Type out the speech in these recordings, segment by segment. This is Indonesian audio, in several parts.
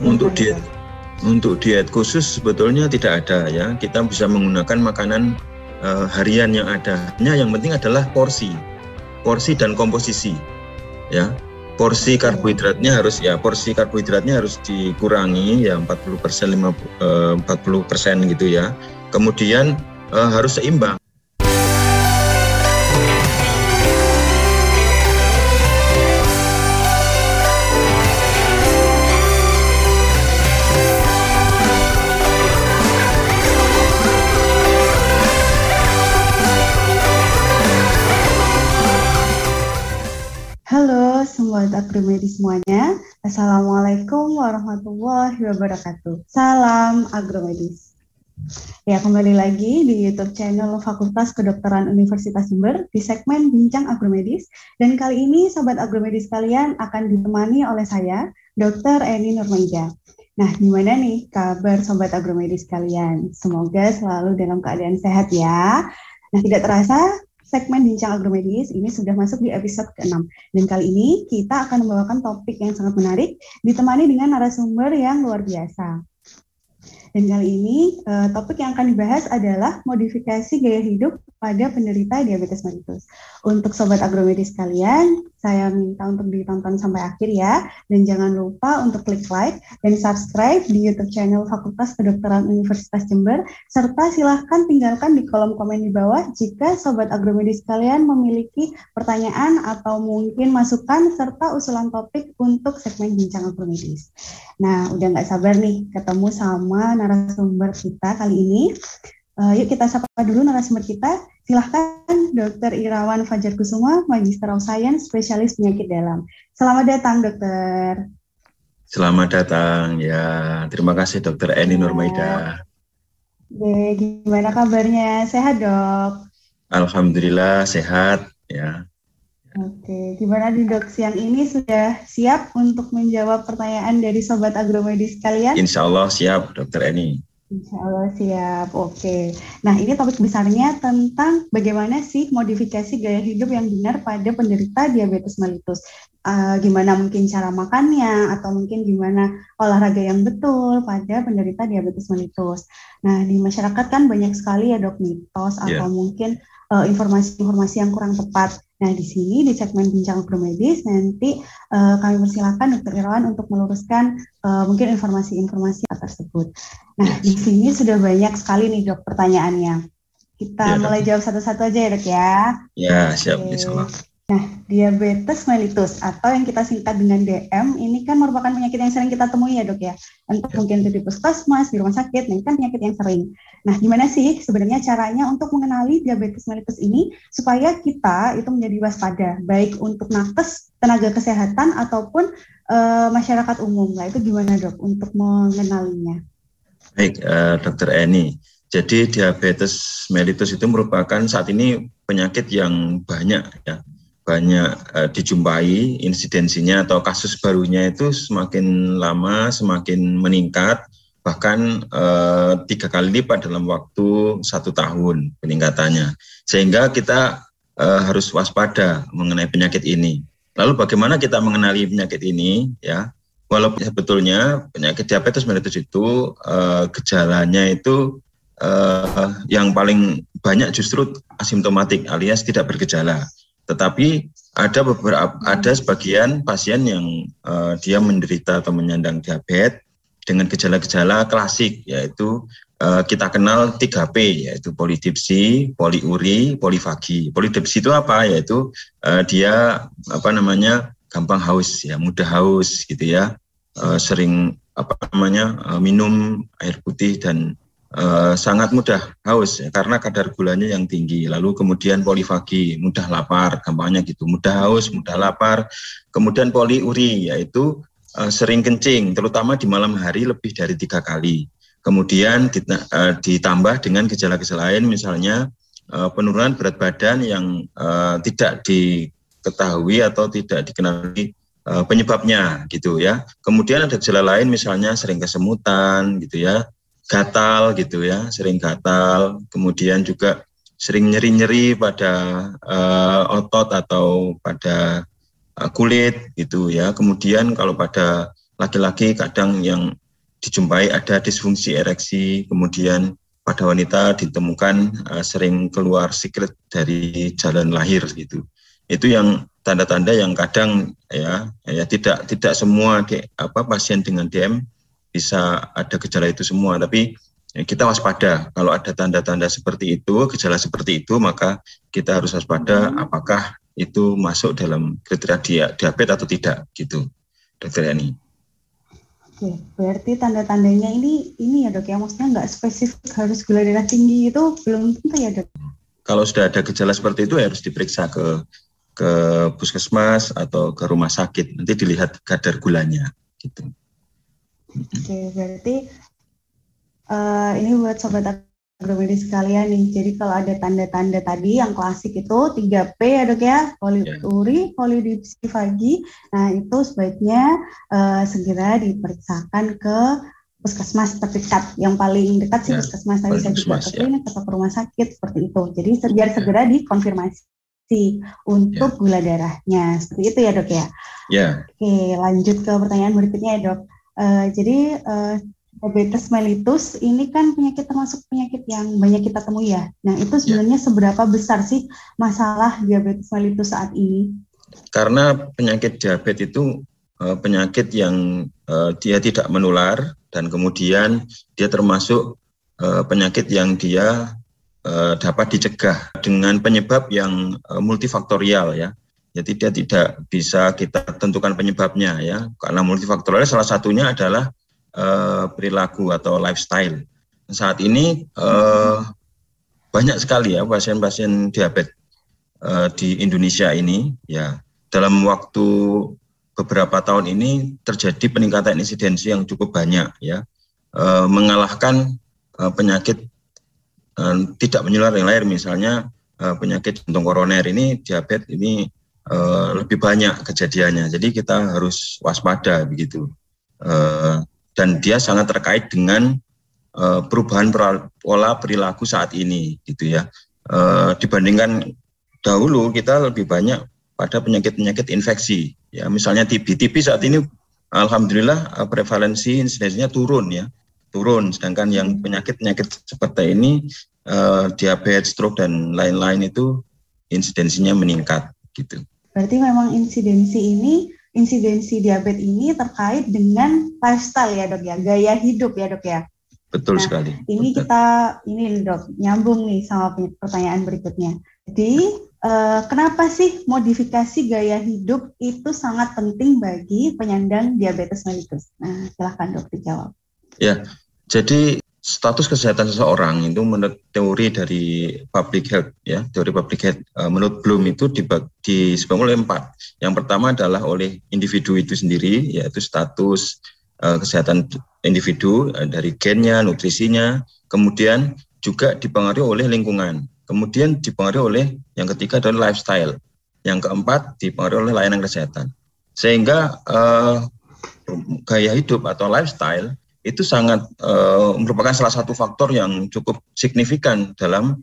Untuk diet untuk diet khusus sebetulnya tidak ada ya. Kita bisa menggunakan makanan uh, harian yang ada. Hanya yang penting adalah porsi, porsi dan komposisi. Ya, porsi karbohidratnya harus ya porsi karbohidratnya harus dikurangi ya 40 persen 40 persen gitu ya. Kemudian uh, harus seimbang. Sobat Agromedis semuanya. Assalamualaikum warahmatullahi wabarakatuh. Salam Agromedis. Ya, kembali lagi di YouTube channel Fakultas Kedokteran Universitas Jember di segmen Bincang Agromedis. Dan kali ini Sobat Agromedis kalian akan ditemani oleh saya, Dr. Eni Nurmaida. Nah, gimana nih kabar Sobat Agromedis kalian? Semoga selalu dalam keadaan sehat ya. Nah, tidak terasa segmen Bincang Agromedis ini sudah masuk di episode ke-6. Dan kali ini kita akan membawakan topik yang sangat menarik, ditemani dengan narasumber yang luar biasa. Dan kali ini uh, topik yang akan dibahas adalah modifikasi gaya hidup pada penderita diabetes mellitus. Untuk sobat agromedis kalian, saya minta untuk ditonton sampai akhir ya. Dan jangan lupa untuk klik like dan subscribe di YouTube channel Fakultas Kedokteran Universitas Jember. Serta silahkan tinggalkan di kolom komen di bawah jika sobat agromedis kalian memiliki pertanyaan atau mungkin masukan serta usulan topik untuk segmen bincang agromedis. Nah, udah nggak sabar nih ketemu sama narasumber kita kali ini. Uh, yuk kita sapa dulu narasumber kita. Silahkan Dr. Irawan Fajar Kusuma, Magister of Science, spesialis penyakit dalam. Selamat datang, Dokter. Selamat datang, ya. Terima kasih, Dokter Eni ya. Nurmaida. Oke, gimana kabarnya? Sehat, dok? Alhamdulillah, sehat, ya. Oke, gimana di dok siang ini sudah siap untuk menjawab pertanyaan dari sobat agromedis kalian? Insya Allah siap, Dokter Eni. Insya Allah siap, oke. Nah ini topik besarnya tentang bagaimana sih modifikasi gaya hidup yang benar pada penderita diabetes mellitus. Uh, gimana mungkin cara makannya atau mungkin gimana olahraga yang betul pada penderita diabetes mellitus. Nah di masyarakat kan banyak sekali ya dok mitos yeah. atau mungkin eh, informasi-informasi uh, yang kurang tepat. Nah, di sini di segmen bincang promedis nanti uh, kami persilakan Dr. Irawan untuk meluruskan uh, mungkin informasi-informasi tersebut. Nah, di sini sudah banyak sekali nih dok pertanyaannya. Kita ya, mulai jawab satu-satu aja ya dok ya. Ya, siap. Okay. Nah, diabetes mellitus atau yang kita singkat dengan DM ini kan merupakan penyakit yang sering kita temui ya dok ya. Entah ya. mungkin itu di puskesmas, di rumah sakit, ini kan penyakit yang sering. Nah, gimana sih sebenarnya caranya untuk mengenali diabetes mellitus ini supaya kita itu menjadi waspada, baik untuk nakes, tenaga kesehatan ataupun uh, masyarakat umum. Nah, itu gimana dok untuk mengenalinya? Baik, uh, dokter Eni. Jadi diabetes mellitus itu merupakan saat ini penyakit yang banyak ya. Banyak uh, dijumpai insidensinya atau kasus barunya itu semakin lama semakin meningkat bahkan uh, tiga kali lipat dalam waktu satu tahun peningkatannya. Sehingga kita uh, harus waspada mengenai penyakit ini. Lalu bagaimana kita mengenali penyakit ini ya walaupun sebetulnya penyakit diabetes mellitus itu uh, gejalanya itu uh, yang paling banyak justru asimptomatik alias tidak bergejala tetapi ada beberapa ada sebagian pasien yang uh, dia menderita atau menyandang diabetes dengan gejala-gejala klasik yaitu uh, kita kenal 3P yaitu polidipsi, poliuri, polifagi. Polidipsi itu apa? Yaitu uh, dia apa namanya gampang haus ya, mudah haus gitu ya. Uh, sering apa namanya uh, minum air putih dan Eh, sangat mudah haus ya, karena kadar gulanya yang tinggi. Lalu kemudian polifagi, mudah lapar, gampangnya gitu, mudah haus, mudah lapar. Kemudian poliuri, yaitu uh, sering kencing, terutama di malam hari lebih dari tiga kali. Kemudian ditambah dengan gejala-gejala lain, misalnya penurunan berat badan yang tidak diketahui atau tidak dikenali penyebabnya gitu ya. Kemudian ada gejala lain misalnya sering kesemutan gitu ya gatal gitu ya, sering gatal, kemudian juga sering nyeri-nyeri pada uh, otot atau pada uh, kulit gitu ya. Kemudian kalau pada laki-laki kadang yang dijumpai ada disfungsi ereksi, kemudian pada wanita ditemukan uh, sering keluar siklet dari jalan lahir gitu. Itu yang tanda-tanda yang kadang ya ya tidak tidak semua di, apa pasien dengan DM bisa ada gejala itu semua tapi ya, kita waspada kalau ada tanda-tanda seperti itu gejala seperti itu maka kita harus waspada apakah itu masuk dalam kriteria diabetes atau tidak gitu dokter Yani. Oke, berarti tanda-tandanya ini ini ya dok ya maksudnya nggak spesifik harus gula darah tinggi itu belum tentu ya dok. Kalau sudah ada gejala seperti itu ya harus diperiksa ke ke puskesmas atau ke rumah sakit nanti dilihat kadar gulanya gitu. Oke berarti uh, ini buat sobat agromedis sekalian nih. Jadi kalau ada tanda-tanda tadi yang klasik itu 3P ya dok ya, poliuri, yeah. polidipsifagi. Nah itu sebaiknya uh, segera diperiksakan ke puskesmas terdekat. Yang paling dekat sih yeah. puskesmas tadi saya juga ke klinik atau ke rumah sakit seperti itu. Jadi segera segera dikonfirmasi untuk yeah. gula darahnya. Seperti itu ya dok ya. Yeah. Oke, lanjut ke pertanyaan berikutnya ya dok. Uh, jadi uh, diabetes mellitus ini kan penyakit termasuk penyakit yang banyak kita temui ya. Nah itu ya. sebenarnya yeah. seberapa besar sih masalah diabetes mellitus saat ini? Karena penyakit diabetes itu uh, penyakit yang uh, dia tidak menular dan kemudian dia termasuk uh, penyakit yang dia dapat dicegah dengan penyebab yang uh, multifaktorial ya. Jadi dia tidak bisa kita tentukan penyebabnya ya. Karena multifaktorial salah satunya adalah uh, perilaku atau lifestyle. Saat ini banyak sekali ya pasien-pasien diabetes di Indonesia ini ya. Dalam waktu beberapa tahun ini terjadi peningkatan insidensi yang cukup banyak ya. Mengalahkan penyakit tidak menular yang lain misalnya uh, penyakit jantung koroner ini diabetes ini uh, lebih banyak kejadiannya. Jadi kita harus waspada begitu. Uh, dan dia sangat terkait dengan perubahan pola perilaku saat ini gitu ya. Dibandingkan dahulu kita lebih banyak pada penyakit-penyakit infeksi ya. Misalnya TB TB saat ini alhamdulillah prevalensi insidensinya turun ya turun sedangkan yang penyakit-penyakit seperti ini uh, diabetes, stroke dan lain-lain itu insidensinya meningkat gitu. Berarti memang insidensi ini insidensi diabetes ini terkait dengan lifestyle ya dok ya, gaya hidup ya dok ya. Betul nah, sekali. Ini Betul. kita ini dok nyambung nih sama pertanyaan berikutnya. Jadi eh, kenapa sih modifikasi gaya hidup itu sangat penting bagi penyandang diabetes mellitus? Nah silahkan dok dijawab. Ya, jadi status kesehatan seseorang itu menurut teori dari public health ya teori public health uh, menurut Bloom itu disebut oleh empat. Yang pertama adalah oleh individu itu sendiri yaitu status uh, kesehatan individu uh, dari gennya nutrisinya. Kemudian juga dipengaruhi oleh lingkungan. Kemudian dipengaruhi oleh yang ketiga adalah lifestyle. Yang keempat dipengaruhi oleh layanan kesehatan. Sehingga uh, gaya hidup atau lifestyle itu sangat uh, merupakan salah satu faktor yang cukup signifikan dalam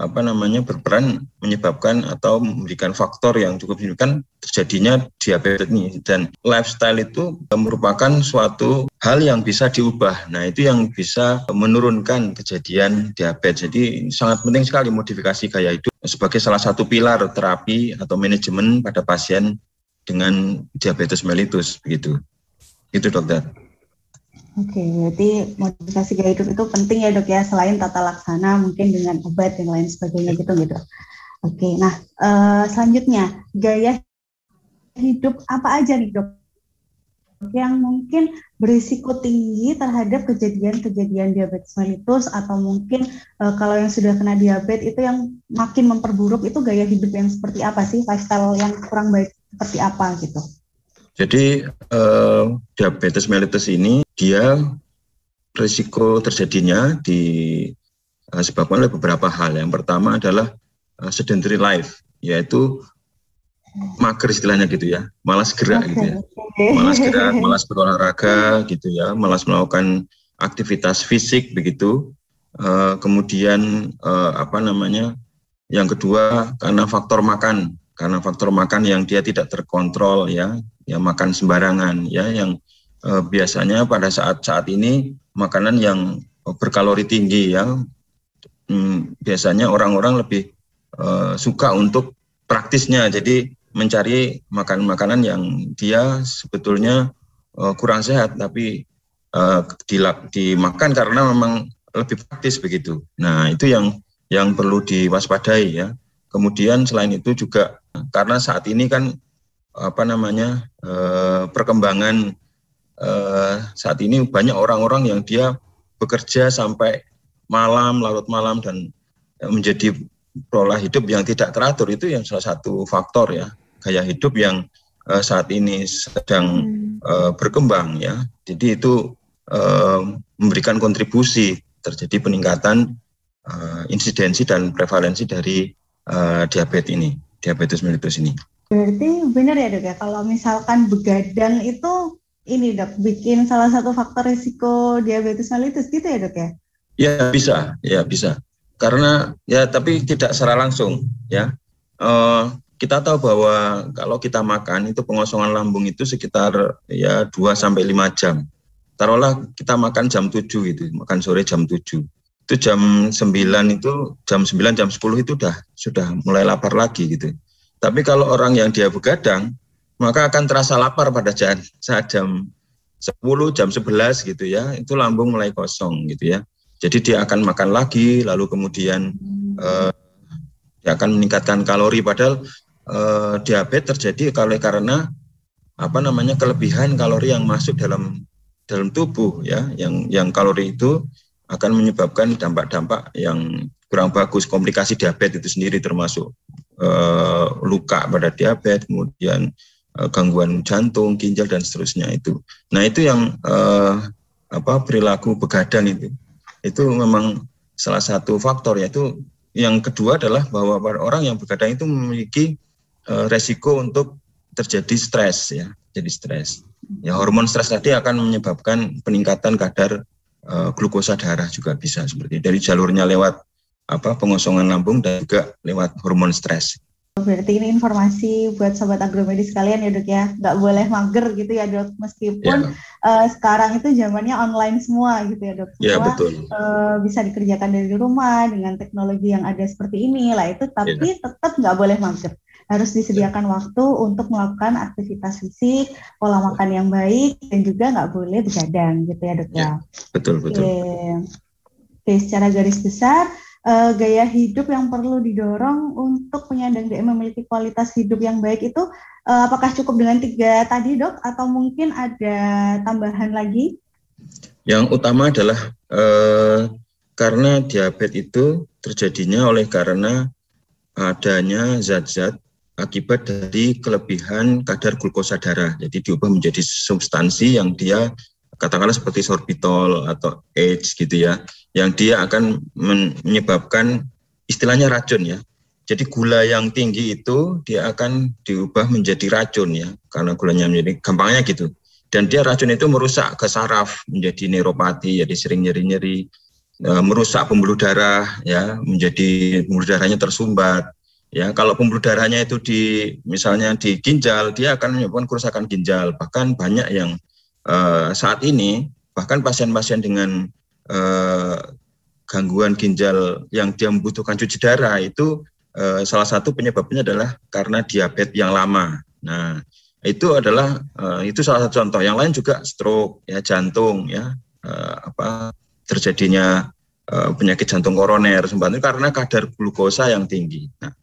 apa namanya berperan menyebabkan atau memberikan faktor yang cukup signifikan terjadinya diabetes ini dan lifestyle itu merupakan suatu hal yang bisa diubah. Nah, itu yang bisa menurunkan kejadian diabetes. Jadi sangat penting sekali modifikasi gaya hidup sebagai salah satu pilar terapi atau manajemen pada pasien dengan diabetes mellitus begitu. Itu dokter. Oke, berarti modifikasi gaya hidup itu penting ya dok ya, selain tata laksana mungkin dengan obat dan lain sebagainya gitu gitu. Oke, nah uh, selanjutnya gaya hidup apa aja nih dok yang mungkin berisiko tinggi terhadap kejadian-kejadian diabetes mellitus atau mungkin uh, kalau yang sudah kena diabetes itu yang makin memperburuk itu gaya hidup yang seperti apa sih lifestyle yang kurang baik seperti apa gitu? Jadi uh, diabetes mellitus ini dia risiko terjadinya disebabkan uh, oleh beberapa hal. Yang pertama adalah uh, sedentary life, yaitu mager istilahnya gitu ya, malas gerak okay. gitu ya, malas gerak, malas berolahraga gitu ya, malas melakukan aktivitas fisik begitu. Uh, kemudian uh, apa namanya? Yang kedua karena faktor makan, karena faktor makan yang dia tidak terkontrol ya, ya makan sembarangan ya yang uh, biasanya pada saat saat ini makanan yang berkalori tinggi ya hmm, biasanya orang-orang lebih uh, suka untuk praktisnya jadi mencari makanan-makanan yang dia sebetulnya uh, kurang sehat tapi uh, dimakan karena memang lebih praktis begitu. Nah itu yang yang perlu diwaspadai ya. Kemudian selain itu juga karena saat ini kan apa namanya uh, perkembangan uh, saat ini banyak orang-orang yang dia bekerja sampai malam larut malam dan menjadi pola hidup yang tidak teratur itu yang salah satu faktor ya gaya hidup yang uh, saat ini sedang uh, berkembang ya. Jadi itu uh, memberikan kontribusi terjadi peningkatan uh, insidensi dan prevalensi dari uh, diabetes ini, diabetes mellitus ini. Berarti benar ya dok ya, kalau misalkan begadang itu ini dok, bikin salah satu faktor risiko diabetes mellitus gitu ya dok ya? Ya bisa, ya bisa. Karena ya tapi tidak secara langsung ya. Uh, kita tahu bahwa kalau kita makan itu pengosongan lambung itu sekitar ya 2 sampai 5 jam. Taruhlah kita makan jam 7 gitu, makan sore jam 7. Itu jam 9 itu jam 9 jam 10 itu sudah sudah mulai lapar lagi gitu. Tapi kalau orang yang dia begadang maka akan terasa lapar pada saat, saat jam 10 jam 11 gitu ya. Itu lambung mulai kosong gitu ya. Jadi dia akan makan lagi lalu kemudian eh, dia akan meningkatkan kalori padahal eh, diabetes terjadi kalau karena apa namanya kelebihan kalori yang masuk dalam dalam tubuh ya yang yang kalori itu akan menyebabkan dampak-dampak yang kurang bagus. Komplikasi diabetes itu sendiri termasuk eh, luka pada diabetes kemudian eh, gangguan jantung ginjal dan seterusnya itu. Nah itu yang eh, apa perilaku begadang itu. Itu memang salah satu faktor yaitu yang kedua adalah bahwa orang yang begadang itu memiliki uh, resiko untuk terjadi stres ya, jadi stres. Ya hormon stres tadi akan menyebabkan peningkatan kadar uh, glukosa darah juga bisa seperti dari jalurnya lewat apa pengosongan lambung dan juga lewat hormon stres. Berarti ini informasi buat sobat agromedis sekalian ya dok ya, nggak boleh mager gitu ya dok, meskipun ya. uh, sekarang itu zamannya online semua gitu ya dok, ya, semua ya, betul. Uh, bisa dikerjakan dari rumah dengan teknologi yang ada seperti ini lah itu, tapi ya. tetap nggak boleh mager harus disediakan waktu untuk melakukan aktivitas fisik, pola makan yang baik, dan juga nggak boleh begadang gitu ya dok ya. ya betul betul. Oke, Oke secara garis besar uh, gaya hidup yang perlu didorong untuk penyandang DM memiliki kualitas hidup yang baik itu uh, apakah cukup dengan tiga tadi dok atau mungkin ada tambahan lagi? Yang utama adalah uh, karena diabetes itu terjadinya oleh karena adanya zat-zat akibat dari kelebihan kadar glukosa darah. Jadi diubah menjadi substansi yang dia katakanlah seperti sorbitol atau AIDS gitu ya, yang dia akan menyebabkan istilahnya racun ya. Jadi gula yang tinggi itu dia akan diubah menjadi racun ya, karena gulanya menjadi gampangnya gitu. Dan dia racun itu merusak ke saraf menjadi neuropati, jadi sering nyeri-nyeri, e, merusak pembuluh darah ya, menjadi pembuluh darahnya tersumbat, Ya, kalau pembuluh darahnya itu di misalnya di ginjal, dia akan menyebabkan kerusakan ginjal. Bahkan banyak yang uh, saat ini bahkan pasien-pasien dengan uh, gangguan ginjal yang dia membutuhkan cuci darah itu uh, salah satu penyebabnya adalah karena diabetes yang lama. Nah, itu adalah uh, itu salah satu contoh. Yang lain juga stroke, ya jantung, ya uh, apa terjadinya penyakit jantung koroner sebabnya karena kadar glukosa yang tinggi. Nah,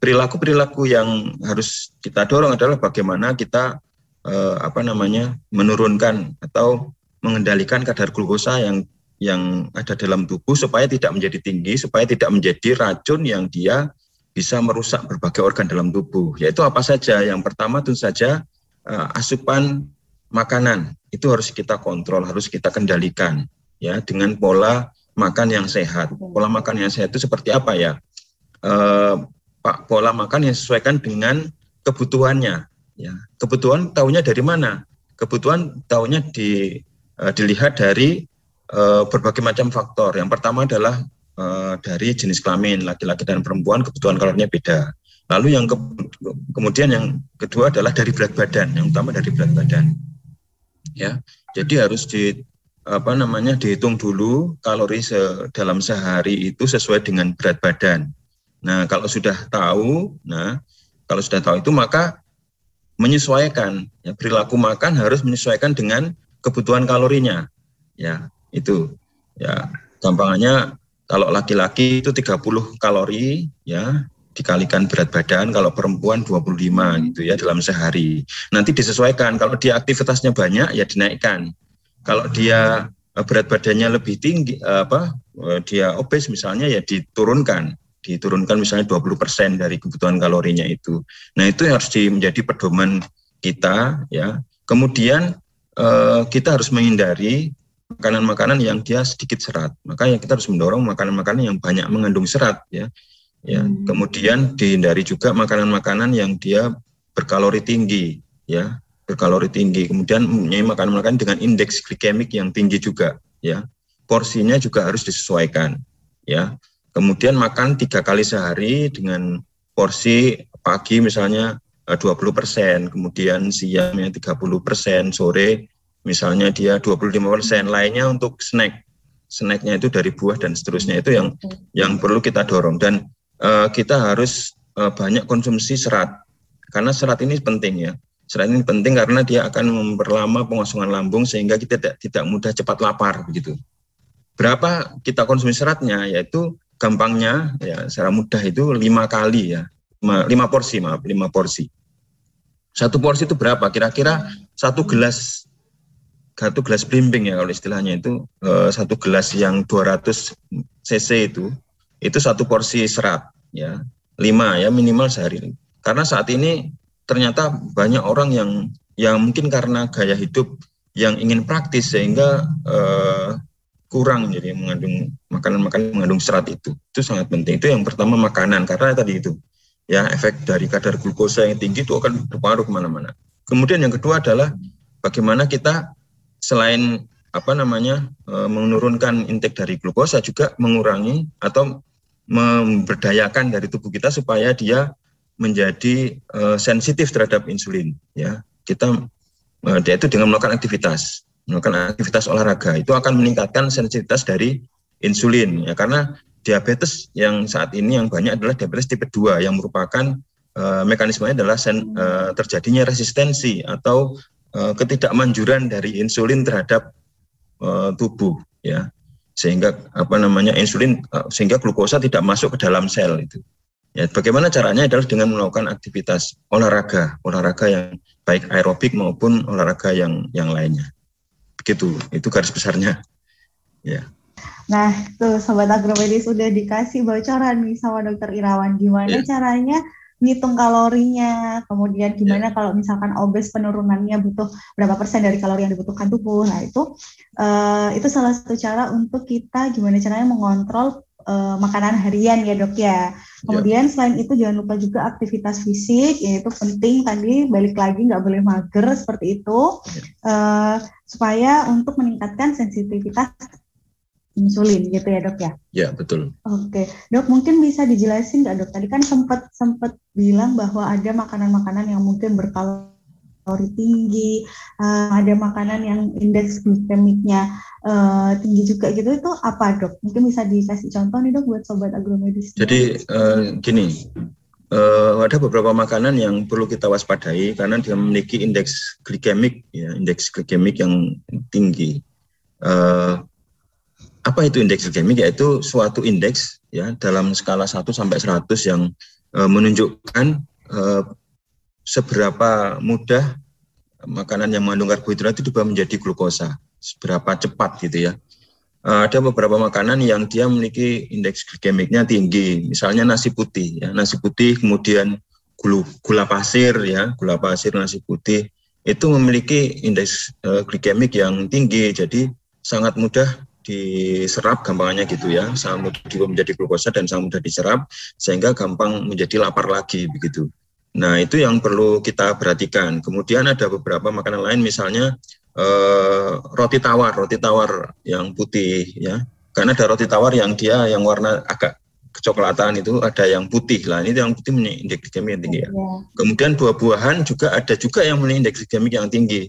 perilaku-perilaku yang harus kita dorong adalah bagaimana kita eh, apa namanya menurunkan atau mengendalikan kadar glukosa yang yang ada dalam tubuh supaya tidak menjadi tinggi, supaya tidak menjadi racun yang dia bisa merusak berbagai organ dalam tubuh. Yaitu apa saja? Yang pertama tentu saja eh, asupan makanan itu harus kita kontrol, harus kita kendalikan ya dengan pola makan yang sehat. Pola makan yang sehat itu seperti apa ya? Eh, pak pola makan yang sesuaikan dengan kebutuhannya. Ya, kebutuhan tahunya dari mana? Kebutuhan tahunya di, uh, dilihat dari uh, berbagai macam faktor. Yang pertama adalah uh, dari jenis kelamin laki-laki dan perempuan kebutuhan kalorinya beda. Lalu yang ke, kemudian yang kedua adalah dari berat badan, yang utama dari berat badan. ya. Jadi harus di apa namanya dihitung dulu kalori dalam sehari itu sesuai dengan berat badan. Nah, kalau sudah tahu, nah kalau sudah tahu itu maka menyesuaikan ya, perilaku makan harus menyesuaikan dengan kebutuhan kalorinya. Ya, itu. Ya, gampangannya kalau laki-laki itu 30 kalori ya dikalikan berat badan, kalau perempuan 25 gitu ya dalam sehari. Nanti disesuaikan kalau dia aktivitasnya banyak ya dinaikkan. Kalau dia eh, berat badannya lebih tinggi apa eh, dia obes misalnya ya diturunkan diturunkan misalnya 20% dari kebutuhan kalorinya itu. Nah, itu harus di, menjadi pedoman kita ya. Kemudian eh, kita harus menghindari makanan-makanan yang dia sedikit serat. Makanya kita harus mendorong makanan-makanan yang banyak mengandung serat ya. Ya, hmm. kemudian dihindari juga makanan-makanan yang dia berkalori tinggi ya, berkalori tinggi. Kemudian mempunyai makanan-makanan dengan indeks glikemik yang tinggi juga ya. Porsinya juga harus disesuaikan ya Kemudian makan tiga kali sehari dengan porsi pagi misalnya 20 eh, persen, kemudian siangnya 30 persen, sore misalnya dia 25 persen, lainnya untuk snack. Snacknya itu dari buah dan seterusnya itu yang yang perlu kita dorong dan uh, kita harus uh, banyak konsumsi serat karena serat ini penting ya. Serat ini penting karena dia akan memperlama pengosongan lambung sehingga kita tidak tidak mudah cepat lapar begitu. Berapa kita konsumsi seratnya yaitu gampangnya ya secara mudah itu lima kali ya. Lima, lima porsi maaf lima porsi. Satu porsi itu berapa? Kira-kira satu gelas satu gelas blimbing ya kalau istilahnya itu eh, satu gelas yang 200 cc itu itu satu porsi serat ya. Lima ya minimal sehari. Karena saat ini ternyata banyak orang yang yang mungkin karena gaya hidup yang ingin praktis sehingga eh, kurang jadi mengandung makanan-makanan mengandung serat itu. Itu sangat penting. Itu yang pertama makanan karena tadi itu ya efek dari kadar glukosa yang tinggi itu akan berpengaruh ke mana-mana. Kemudian yang kedua adalah bagaimana kita selain apa namanya e, menurunkan intake dari glukosa juga mengurangi atau memberdayakan dari tubuh kita supaya dia menjadi e, sensitif terhadap insulin ya. Kita e, dia itu dengan melakukan aktivitas melakukan aktivitas olahraga itu akan meningkatkan sensitivitas dari insulin ya. Karena diabetes yang saat ini yang banyak adalah diabetes tipe 2 yang merupakan uh, mekanismenya adalah sen, uh, terjadinya resistensi atau uh, ketidakmanjuran dari insulin terhadap uh, tubuh ya. Sehingga apa namanya insulin uh, sehingga glukosa tidak masuk ke dalam sel itu. Ya bagaimana caranya adalah dengan melakukan aktivitas olahraga olahraga yang baik aerobik maupun olahraga yang yang lainnya Begitu, itu garis besarnya. Ya. Nah, tuh sobat agromedis udah dikasih bocoran nih sama dokter Irawan gimana ya. caranya ngitung kalorinya, kemudian gimana ya. kalau misalkan obes penurunannya butuh berapa persen dari kalori yang dibutuhkan tubuh. Nah, itu uh, itu salah satu cara untuk kita gimana caranya mengontrol uh, makanan harian ya dok ya. Kemudian ya. selain itu jangan lupa juga aktivitas fisik, yaitu penting tadi balik lagi nggak boleh mager seperti itu, ya. uh, supaya untuk meningkatkan sensitivitas insulin gitu ya dok ya? Ya betul. Oke dok mungkin bisa dijelasin nggak dok? Tadi kan sempat sempat bilang bahwa ada makanan-makanan yang mungkin berkalori kalori tinggi, uh, ada makanan yang indeks glikemiknya uh, tinggi juga gitu, itu apa dok? Mungkin bisa dikasih contoh nih dok buat sobat agromedis. Jadi uh, gini, uh, ada beberapa makanan yang perlu kita waspadai karena dia memiliki indeks glikemik, ya, indeks glikemik yang tinggi. Uh, apa itu indeks glikemik? Yaitu suatu indeks ya dalam skala 1 sampai 100 yang uh, menunjukkan seberapa mudah makanan yang mengandung karbohidrat itu juga menjadi glukosa, seberapa cepat gitu ya. Uh, ada beberapa makanan yang dia memiliki indeks glikemiknya tinggi, misalnya nasi putih, ya. Nasi putih, kemudian gula, pasir, ya. Gula pasir, nasi putih. Itu memiliki indeks uh, glikemik yang tinggi, jadi sangat mudah diserap gampangnya gitu ya, sangat mudah menjadi glukosa dan sangat mudah diserap sehingga gampang menjadi lapar lagi begitu. Nah, itu yang perlu kita perhatikan. Kemudian ada beberapa makanan lain misalnya eh, roti tawar, roti tawar yang putih ya. Karena ada roti tawar yang dia yang warna agak kecoklatan itu ada yang putih lah. Ini yang putih memiliki indeks glikemik yang tinggi ya. ya. Kemudian buah-buahan juga ada juga yang memiliki indeks glikemik yang tinggi.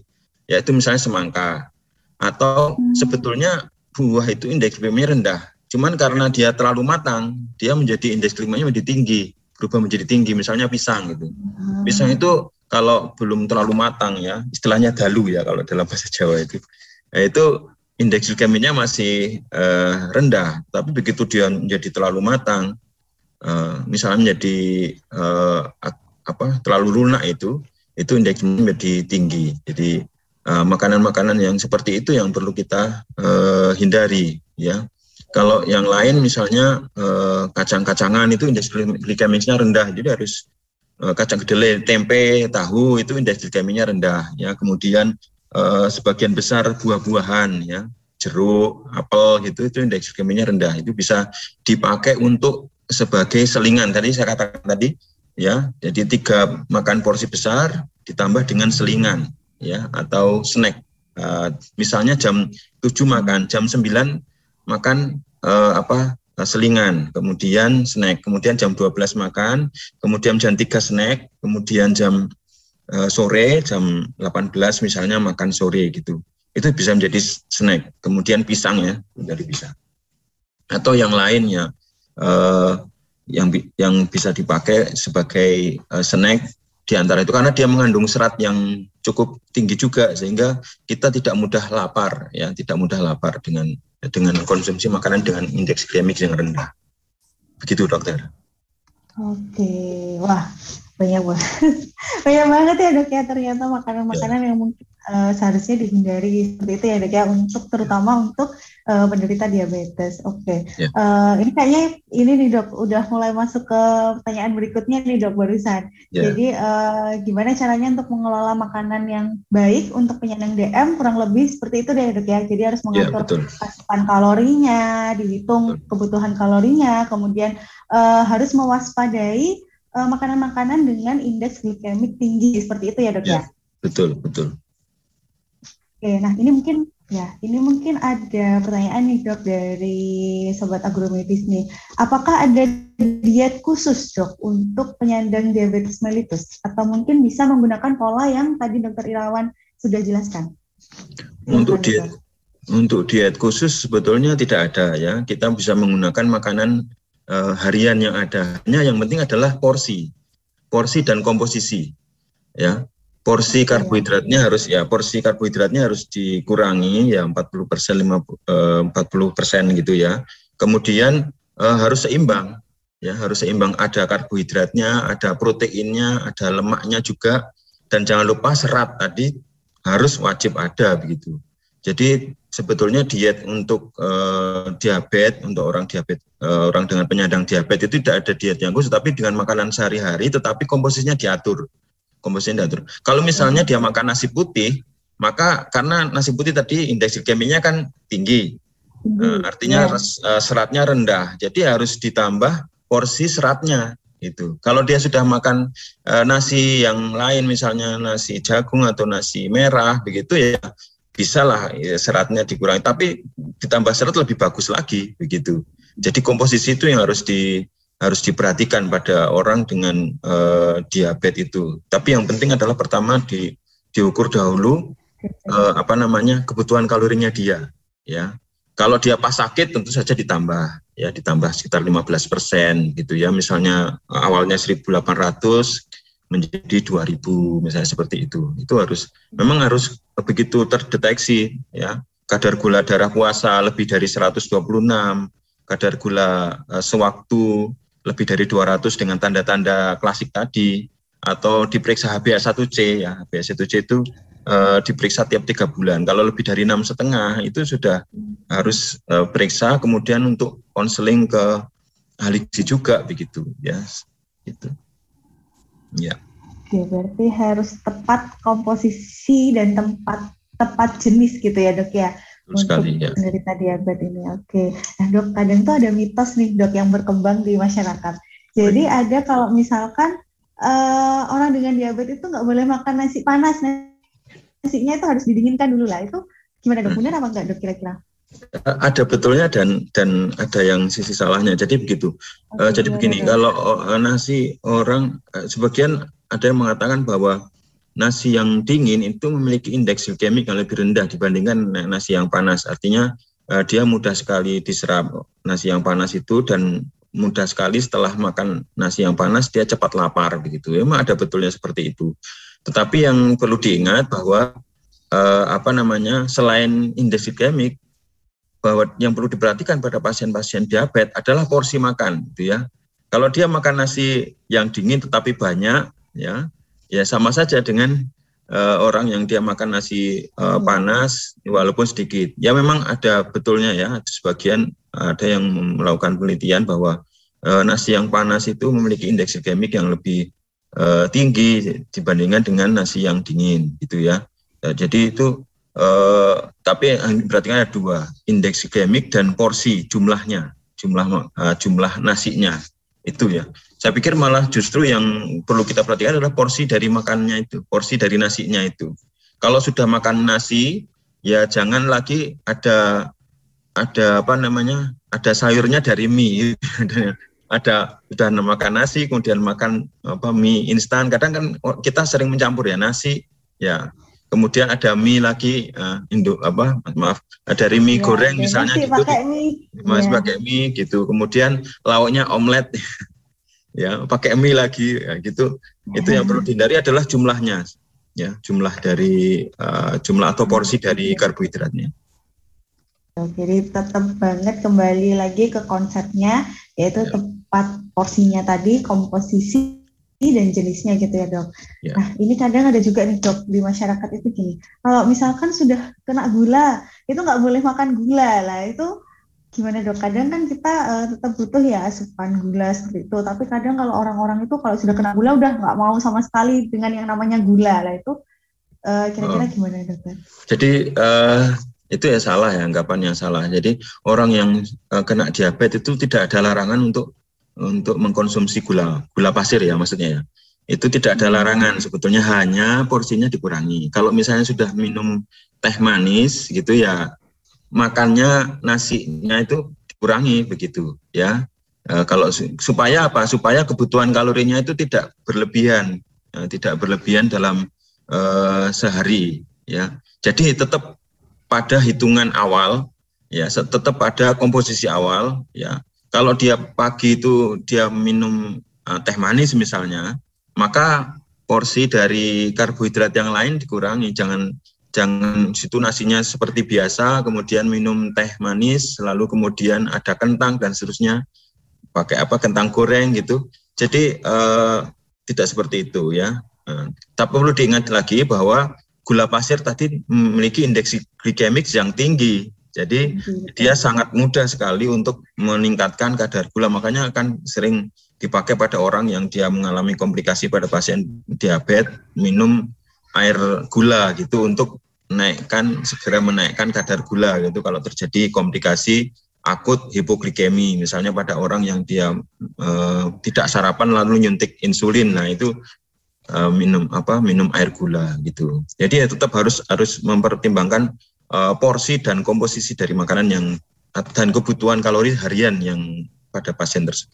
yaitu misalnya semangka. Atau hmm. sebetulnya buah itu indeks glikemiknya rendah. Cuman karena dia terlalu matang, dia menjadi indeks glikemiknya menjadi tinggi, berubah menjadi tinggi. Misalnya pisang gitu. Hmm. Pisang itu kalau belum terlalu matang ya, istilahnya dalu ya kalau dalam bahasa Jawa itu. Nah, itu indeks glikemiknya masih uh, rendah, tapi begitu dia menjadi terlalu matang, uh, misalnya menjadi uh, apa terlalu lunak itu, itu indeksnya menjadi tinggi. Jadi makanan-makanan uh, yang seperti itu yang perlu kita uh, hindari, ya. Kalau yang lain misalnya uh, kacang-kacangan itu indeks glikemiknya rendah, jadi harus uh, kacang kedelai, tempe, tahu itu indeks glikemiknya rendah, ya. Kemudian uh, sebagian besar buah-buahan ya jeruk, apel gitu itu indeks glikemiknya rendah. Itu bisa dipakai untuk sebagai selingan. Tadi saya katakan tadi ya. Jadi tiga makan porsi besar ditambah dengan selingan ya atau snack. Uh, misalnya jam 7 makan, jam 9 makan uh, apa selingan, kemudian snack, kemudian jam 12 makan, kemudian jam 3 snack, kemudian jam uh, sore jam 18 misalnya makan sore gitu itu bisa menjadi snack. Kemudian pisang ya dari pisang. Atau yang lainnya eh, yang yang bisa dipakai sebagai eh, snack di antara itu karena dia mengandung serat yang cukup tinggi juga sehingga kita tidak mudah lapar ya tidak mudah lapar dengan dengan konsumsi makanan dengan indeks glikemik yang rendah begitu dokter oke wah banyak banget banyak banget ya dok ya ternyata makanan-makanan ya. yang mungkin uh, seharusnya dihindari seperti itu ya dok ya untuk terutama untuk uh, penderita diabetes. Oke, okay. Ya. yeah. uh, ini kayaknya ini nih dok udah mulai masuk ke pertanyaan berikutnya nih dok barusan. Yeah. Jadi uh, gimana caranya untuk mengelola makanan yang baik untuk penyandang DM kurang lebih seperti itu deh dok ya. Jadi harus ya, mengatur yeah, asupan kalorinya, dihitung betul. kebutuhan kalorinya, kemudian uh, harus mewaspadai makanan-makanan uh, dengan indeks glikemik tinggi seperti itu ya dok ya. ya? Betul betul. Oke, nah ini mungkin ya, ini mungkin ada pertanyaan nih dok dari sobat agromedis nih. Apakah ada diet khusus dok untuk penyandang diabetes mellitus atau mungkin bisa menggunakan pola yang tadi dokter Irawan sudah jelaskan? Untuk diet untuk diet khusus sebetulnya tidak ada ya. Kita bisa menggunakan makanan uh, harian yang ada. Hanya yang penting adalah porsi, porsi dan komposisi. Ya, porsi karbohidratnya harus ya porsi karbohidratnya harus dikurangi ya 40 persen 50 40 persen gitu ya. Kemudian eh, harus seimbang ya harus seimbang. Ada karbohidratnya ada proteinnya ada lemaknya juga. Dan jangan lupa serat tadi harus wajib ada begitu. Jadi sebetulnya diet untuk eh, diabetes untuk orang diabetes eh, orang dengan penyandang diabetes itu tidak ada diet yang khusus tapi dengan makanan sehari-hari tetapi komposisinya diatur komposisinya diatur. Kalau misalnya dia makan nasi putih, maka karena nasi putih tadi indeks glikemiknya kan tinggi, uh, artinya ya. uh, seratnya rendah, jadi harus ditambah porsi seratnya itu. Kalau dia sudah makan uh, nasi yang lain, misalnya nasi jagung atau nasi merah, begitu ya bisa lah ya, seratnya dikurangi, tapi ditambah serat lebih bagus lagi begitu. Jadi komposisi itu yang harus di harus diperhatikan pada orang dengan uh, diabetes itu. Tapi yang penting adalah pertama di diukur dahulu uh, apa namanya kebutuhan kalorinya dia, ya. Kalau dia pas sakit tentu saja ditambah, ya ditambah sekitar 15 persen gitu ya. Misalnya awalnya 1.800 menjadi 2.000 misalnya seperti itu. Itu harus memang harus begitu terdeteksi ya kadar gula darah puasa lebih dari 126, kadar gula sewaktu lebih dari 200 dengan tanda-tanda klasik tadi atau diperiksa HbA1c ya HbA1c itu e, diperiksa tiap tiga bulan. Kalau lebih dari enam setengah itu sudah harus e, periksa kemudian untuk konseling ke ahli gizi juga begitu ya itu ya. Oke, berarti harus tepat komposisi dan tempat tepat jenis gitu ya dok ya untuk sekali, ya. penderita diabetes ini. Oke, nah dok kadang tuh ada mitos nih dok yang berkembang di masyarakat. Jadi Baik. ada kalau misalkan uh, orang dengan diabetes itu nggak boleh makan nasi panas, nasinya itu harus didinginkan dulu lah. Itu gimana dok? Hmm. Benar apa enggak dok kira-kira? Ada betulnya dan dan ada yang sisi salahnya. Jadi begitu. Okay, uh, jadi begini, dok. kalau nasi orang sebagian ada yang mengatakan bahwa nasi yang dingin itu memiliki indeks glikemik yang lebih rendah dibandingkan nasi yang panas. Artinya uh, dia mudah sekali diserap nasi yang panas itu dan mudah sekali setelah makan nasi yang panas dia cepat lapar begitu. Memang ada betulnya seperti itu. Tetapi yang perlu diingat bahwa uh, apa namanya selain indeks glikemik bahwa yang perlu diperhatikan pada pasien-pasien diabetes adalah porsi makan gitu ya. Kalau dia makan nasi yang dingin tetapi banyak ya ya sama saja dengan uh, orang yang dia makan nasi uh, panas walaupun sedikit. Ya memang ada betulnya ya, sebagian ada yang melakukan penelitian bahwa uh, nasi yang panas itu memiliki indeks glikemik yang lebih uh, tinggi dibandingkan dengan nasi yang dingin gitu ya. ya jadi itu uh, tapi berarti ada dua, indeks glikemik dan porsi jumlahnya, jumlah uh, jumlah nasinya itu ya. Saya pikir malah justru yang perlu kita perhatikan adalah porsi dari makannya itu, porsi dari nasinya itu. Kalau sudah makan nasi, ya jangan lagi ada ada apa namanya, ada sayurnya dari mie, ada sudah makan nasi, kemudian makan apa mie instan. Kadang kan kita sering mencampur ya nasi, ya kemudian ada mie lagi uh, induk apa maaf ada dari mie ya, goreng misalnya gitu pakai mie. masih ya. pakai mie gitu kemudian lauknya omelet ya pakai mie lagi. Ya, gitu. Itu yang perlu dihindari adalah jumlahnya. Ya jumlah dari uh, jumlah atau porsi dari karbohidratnya. Jadi tetap banget kembali lagi ke konsepnya yaitu ya. tepat porsinya tadi komposisi dan jenisnya gitu ya dok. Ya. Nah ini kadang ada juga nih dok di masyarakat itu gini, kalau misalkan sudah kena gula itu nggak boleh makan gula. Lah itu gimana dok? Kadang kan kita uh, tetap butuh ya asupan gula seperti itu. Tapi kadang kalau orang-orang itu kalau sudah kena gula udah nggak mau sama sekali dengan yang namanya gula lah itu uh, kira-kira oh. gimana dokter? Jadi uh, itu ya salah ya anggapan yang salah. Jadi orang yang uh, kena diabetes itu tidak ada larangan untuk untuk mengkonsumsi gula gula pasir ya maksudnya ya. Itu tidak ada larangan sebetulnya hanya porsinya dikurangi. Kalau misalnya sudah minum teh manis gitu ya makannya nasinya itu dikurangi begitu ya. E, kalau supaya apa? Supaya kebutuhan kalorinya itu tidak berlebihan, e, tidak berlebihan dalam e, sehari ya. Jadi tetap pada hitungan awal ya, tetap pada komposisi awal ya. Kalau dia pagi itu dia minum e, teh manis misalnya, maka porsi dari karbohidrat yang lain dikurangi, jangan jangan situ nasinya seperti biasa, kemudian minum teh manis, lalu kemudian ada kentang dan seterusnya, pakai apa kentang goreng gitu. Jadi eh, tidak seperti itu ya. Eh, tapi perlu diingat lagi bahwa gula pasir tadi memiliki indeks glikemik yang tinggi. Jadi dia sangat mudah sekali untuk meningkatkan kadar gula. Makanya akan sering dipakai pada orang yang dia mengalami komplikasi pada pasien diabetes minum air gula gitu untuk menaikkan segera menaikkan kadar gula gitu. Kalau terjadi komplikasi akut hipoglikemi misalnya pada orang yang dia e, tidak sarapan lalu nyuntik insulin nah itu e, minum apa minum air gula gitu. Jadi ya tetap harus harus mempertimbangkan e, porsi dan komposisi dari makanan yang dan kebutuhan kalori harian yang pada pasien tersebut.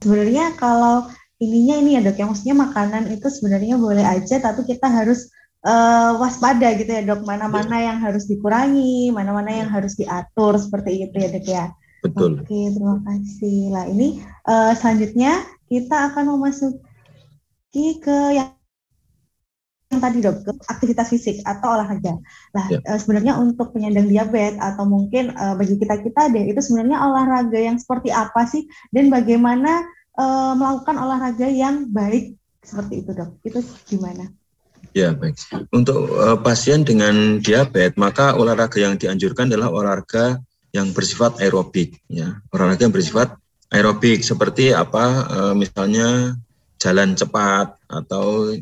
Sebenarnya kalau ininya ini ya dok ya. Maksudnya makanan itu sebenarnya boleh aja tapi kita harus uh, waspada gitu ya dok mana-mana yeah. yang harus dikurangi mana-mana yang harus diatur seperti itu ya dok ya betul oke terima kasih lah ini uh, selanjutnya kita akan memasuki ke yang yang tadi dok aktivitas fisik atau olahraga. Nah. Ya. sebenarnya untuk penyandang diabetes atau mungkin uh, bagi kita kita deh itu sebenarnya olahraga yang seperti apa sih dan bagaimana uh, melakukan olahraga yang baik seperti itu dok? Itu gimana? Ya baik. Untuk uh, pasien dengan diabetes, maka olahraga yang dianjurkan adalah olahraga yang bersifat aerobik. Ya, olahraga yang bersifat aerobik seperti apa? Uh, misalnya jalan cepat atau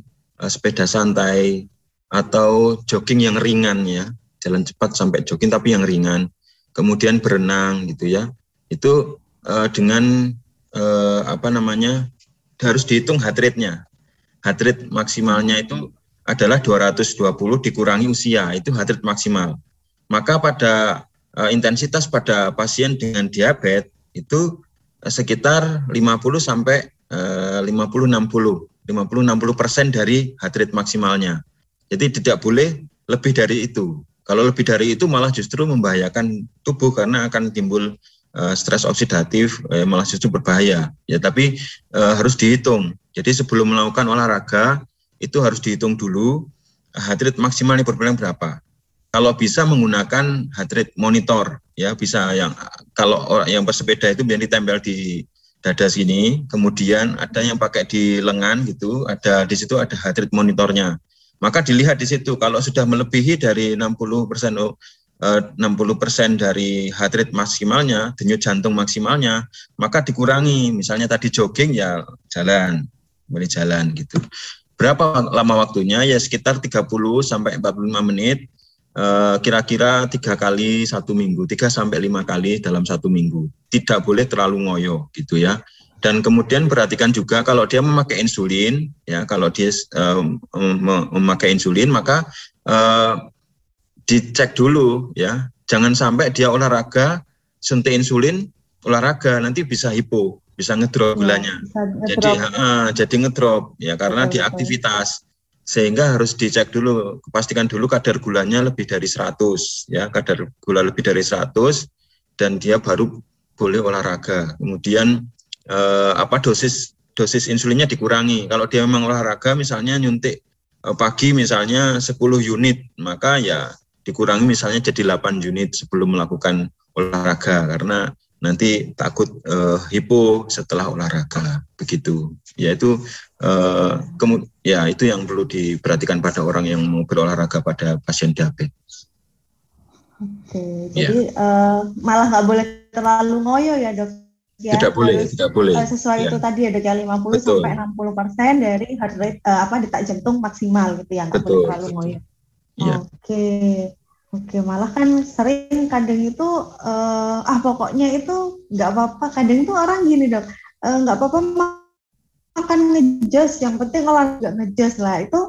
uh, sepeda santai atau jogging yang ringan ya, jalan cepat sampai jogging tapi yang ringan. Kemudian berenang gitu ya. Itu uh, dengan uh, apa namanya harus dihitung heart rate-nya. Heart rate maksimalnya itu adalah 220 dikurangi usia, itu heart rate maksimal. Maka pada uh, intensitas pada pasien dengan diabetes itu uh, sekitar 50 sampai uh, 50 60 50-60 persen dari heart rate maksimalnya. Jadi tidak boleh lebih dari itu. Kalau lebih dari itu malah justru membahayakan tubuh karena akan timbul uh, stres oksidatif, eh, malah justru berbahaya. Ya, tapi uh, harus dihitung. Jadi sebelum melakukan olahraga itu harus dihitung dulu heart rate maksimalnya berpelan berapa. Kalau bisa menggunakan heart rate monitor, ya bisa yang kalau orang yang bersepeda itu biar ditempel di dada sini, kemudian ada yang pakai di lengan gitu, ada di situ ada heart rate monitornya. Maka dilihat di situ kalau sudah melebihi dari 60 persen 60 eh, persen dari heart rate maksimalnya, denyut jantung maksimalnya, maka dikurangi. Misalnya tadi jogging ya jalan, boleh jalan gitu. Berapa lama waktunya? Ya sekitar 30 sampai 45 menit. Eh, kira-kira tiga kali satu minggu, tiga sampai lima kali dalam satu minggu. Tidak boleh terlalu ngoyo gitu ya. Dan kemudian perhatikan juga kalau dia memakai insulin, ya kalau dia uh, memakai insulin maka uh, dicek dulu ya. Jangan sampai dia olahraga suntik insulin olahraga nanti bisa hipo, bisa ngedrop ya, gulanya. jadi uh, jadi ngedrop ya karena di aktivitas sehingga harus dicek dulu, pastikan dulu kadar gulanya lebih dari 100 ya, kadar gula lebih dari 100 dan dia baru boleh olahraga. Kemudian eh, apa dosis dosis insulinnya dikurangi. Kalau dia memang olahraga misalnya nyuntik eh, pagi misalnya 10 unit, maka ya dikurangi misalnya jadi 8 unit sebelum melakukan olahraga karena nanti takut eh, hipo setelah olahraga begitu. Yaitu kemu ya itu yang perlu diperhatikan pada orang yang mau berolahraga pada pasien diabetes. Oke, ya. jadi ya. uh, malah nggak boleh terlalu ngoyo ya dok? ya, tidak boleh, tidak boleh. Uh, sesuai ya. itu tadi ada kayak 50 Betul. sampai 60 persen dari heart rate uh, apa detak jantung maksimal gitu ya, nggak boleh terlalu ngoyo. Ya. Oke, oke malah kan sering kadang itu uh, ah pokoknya itu nggak apa-apa. Kadang itu orang gini dok, nggak uh, apa-apa makan ngejos, yang penting kalau nggak ngejos lah itu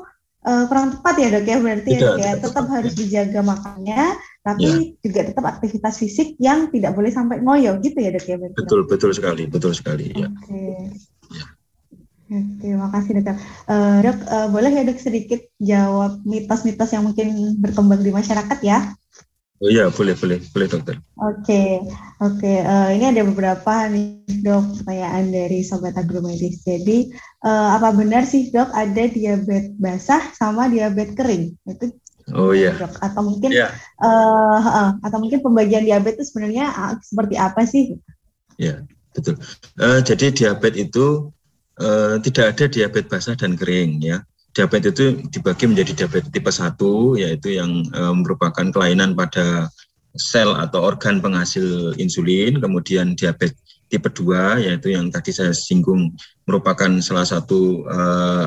uh, kurang tepat ya dok ya berarti ya, tidak, ya, tetap harus dijaga makannya tapi ya. juga tetap aktivitas fisik yang tidak boleh sampai ngoyo gitu ya dok ya berarti betul dok? betul sekali betul sekali ya okay. ya Terima kasih dok. Uh, dok, uh, boleh ya dok sedikit jawab mitos-mitos yang mungkin berkembang di masyarakat ya? Oh iya, boleh, boleh, boleh dokter. Oke, okay. oke. Okay. Uh, ini ada beberapa nih dok pertanyaan dari sobat agromedis. Jadi, uh, apa benar sih dok ada diabetes basah sama diabetes kering? Itu Oh iya. Dok. Atau mungkin, yeah. Iya. uh, uh, atau mungkin pembagian diabetes sebenarnya seperti apa sih? Ya, betul. Uh, jadi diabetes itu uh, tidak ada diabetes basah dan kering ya diabetes itu dibagi menjadi diabetes tipe 1 yaitu yang e, merupakan kelainan pada sel atau organ penghasil insulin, kemudian diabetes tipe 2 yaitu yang tadi saya singgung merupakan salah satu e,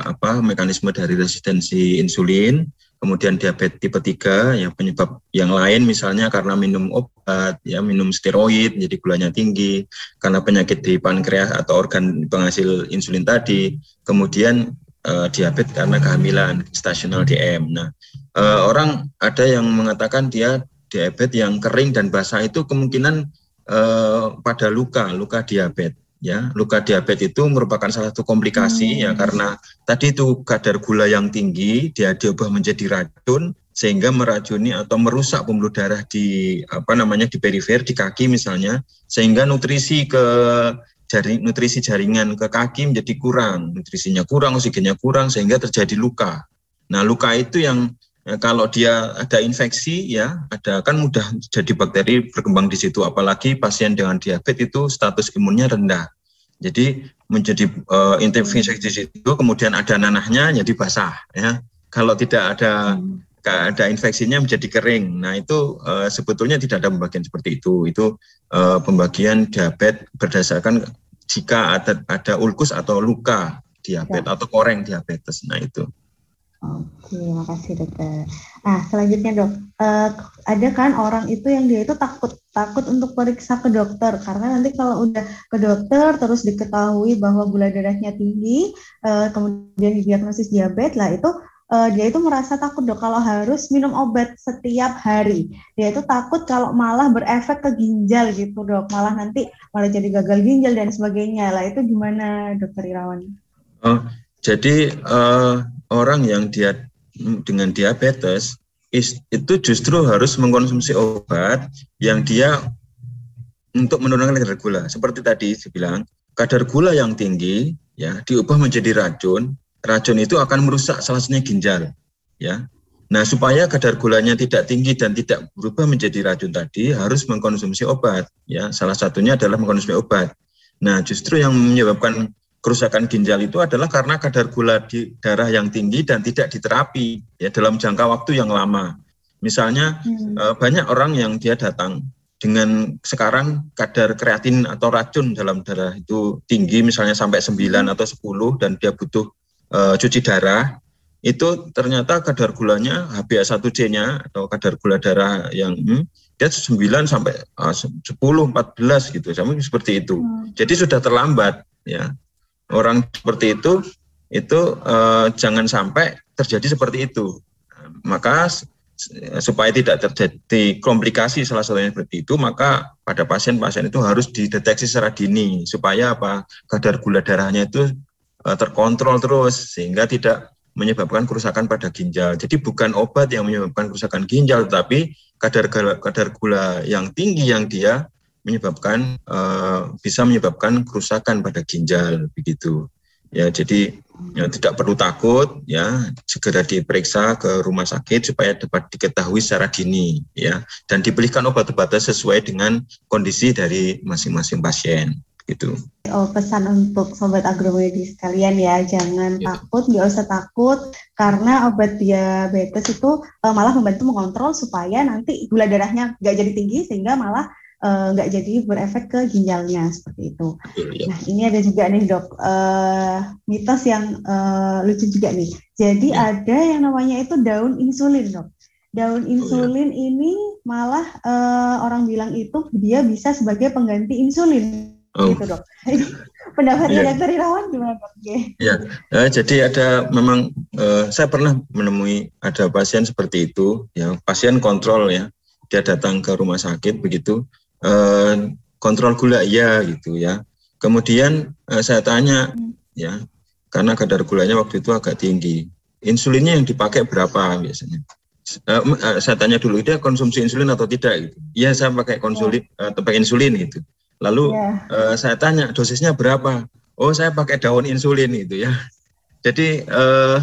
apa mekanisme dari resistensi insulin. Kemudian diabetes tipe 3 yang penyebab yang lain misalnya karena minum obat, ya minum steroid jadi gulanya tinggi, karena penyakit di pankreas atau organ penghasil insulin tadi. Kemudian uh, diabetes karena kehamilan stasional DM. Nah, uh, orang ada yang mengatakan dia diabetes yang kering dan basah itu kemungkinan uh, pada luka, luka diabetes. Ya, luka diabetes itu merupakan salah satu komplikasi hmm. ya karena tadi itu kadar gula yang tinggi dia diubah menjadi racun sehingga meracuni atau merusak pembuluh darah di apa namanya di perifer di kaki misalnya sehingga nutrisi ke jaring nutrisi jaringan ke kaki menjadi kurang, nutrisinya kurang, oksigennya kurang sehingga terjadi luka. Nah, luka itu yang ya, kalau dia ada infeksi ya, ada kan mudah jadi bakteri berkembang di situ apalagi pasien dengan diabetes itu status imunnya rendah. Jadi menjadi uh, infeksi di situ kemudian ada nanahnya jadi basah ya. Kalau tidak ada hmm ada infeksinya menjadi kering. Nah itu uh, sebetulnya tidak ada pembagian seperti itu. Itu uh, pembagian diabetes berdasarkan jika ada ada ulkus atau luka diabetes ya. atau koreng diabetes. Nah itu. Oke, makasih dokter. Nah, selanjutnya dok, uh, ada kan orang itu yang dia itu takut takut untuk periksa ke dokter karena nanti kalau udah ke dokter terus diketahui bahwa gula darahnya tinggi, uh, kemudian diagnosis diabetes lah itu uh, dia itu merasa takut dok kalau harus minum obat setiap hari. Dia itu takut kalau malah berefek ke ginjal gitu dok, malah nanti malah jadi gagal ginjal dan sebagainya. Lah itu gimana dokter Irawan? Oh, Jadi uh, orang yang dia dengan diabetes itu justru harus mengkonsumsi obat yang dia untuk menurunkan kadar gula. Seperti tadi saya bilang, kadar gula yang tinggi ya diubah menjadi racun. Racun itu akan merusak salah satunya ginjal, ya. Nah, supaya kadar gulanya tidak tinggi dan tidak berubah menjadi racun tadi, harus mengkonsumsi obat, ya. Salah satunya adalah mengkonsumsi obat. Nah, justru yang menyebabkan kerusakan ginjal itu adalah karena kadar gula di darah yang tinggi dan tidak diterapi ya dalam jangka waktu yang lama. Misalnya hmm. Eh, banyak orang yang dia datang dengan sekarang kadar kreatin atau racun dalam darah itu tinggi misalnya sampai 9 hmm. atau 10 dan dia butuh uh, cuci darah itu ternyata kadar gulanya HbA1c-nya atau kadar gula darah yang hmm, dia 9 sampai uh, 10 14 gitu sama seperti itu. Hmm. Jadi sudah terlambat ya. Orang seperti itu itu uh, jangan sampai terjadi seperti itu. Maka supaya tidak terjadi komplikasi salah satunya seperti itu, maka pada pasien-pasien itu harus dideteksi secara dini supaya apa kadar gula darahnya itu uh, terkontrol terus sehingga tidak menyebabkan kerusakan pada ginjal. Jadi bukan obat yang menyebabkan kerusakan ginjal, tapi kadar kadar gula yang tinggi yang dia menyebabkan uh, bisa menyebabkan kerusakan pada ginjal begitu. Ya, jadi ya, tidak perlu takut ya segera diperiksa ke rumah sakit supaya dapat diketahui secara dini ya dan diberikan obat-obatan sesuai dengan kondisi dari masing-masing pasien gitu. Oh, pesan untuk sobat agromedis kalian ya, jangan ya. takut, nggak usah takut karena obat diabetes itu uh, malah membantu mengontrol supaya nanti gula darahnya nggak jadi tinggi sehingga malah nggak uh, jadi berefek ke ginjalnya seperti itu. Ya. Nah ini ada juga nih dok uh, mitos yang uh, lucu juga nih. Jadi ya. ada yang namanya itu daun insulin dok. Daun insulin oh, ya. ini malah uh, orang bilang itu dia bisa sebagai pengganti insulin. Oh. Gitu dok. Pendapatnya ya. dokter Irawan gimana dok? Okay. Ya, jadi ada memang uh, saya pernah menemui ada pasien seperti itu, ya pasien kontrol ya dia datang ke rumah sakit begitu eh, kontrol gula iya gitu ya. Kemudian eh, saya tanya ya karena kadar gulanya waktu itu agak tinggi. Insulinnya yang dipakai berapa biasanya? Uh, uh, saya tanya dulu dia konsumsi insulin atau tidak gitu. Iya saya pakai konsulin uh, pakai insulin gitu. Lalu yeah. uh, saya tanya dosisnya berapa? Oh saya pakai daun insulin itu ya. Jadi uh,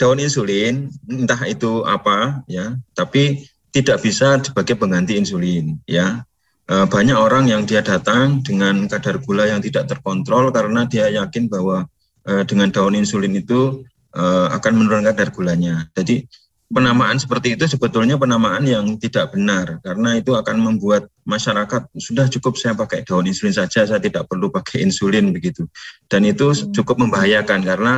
daun insulin entah itu apa ya, tapi tidak bisa sebagai pengganti insulin ya. E, banyak orang yang dia datang dengan kadar gula yang tidak terkontrol karena dia yakin bahwa e, dengan daun insulin itu e, akan menurunkan kadar gulanya. Jadi penamaan seperti itu sebetulnya penamaan yang tidak benar karena itu akan membuat masyarakat sudah cukup saya pakai daun insulin saja saya tidak perlu pakai insulin begitu. Dan itu cukup membahayakan karena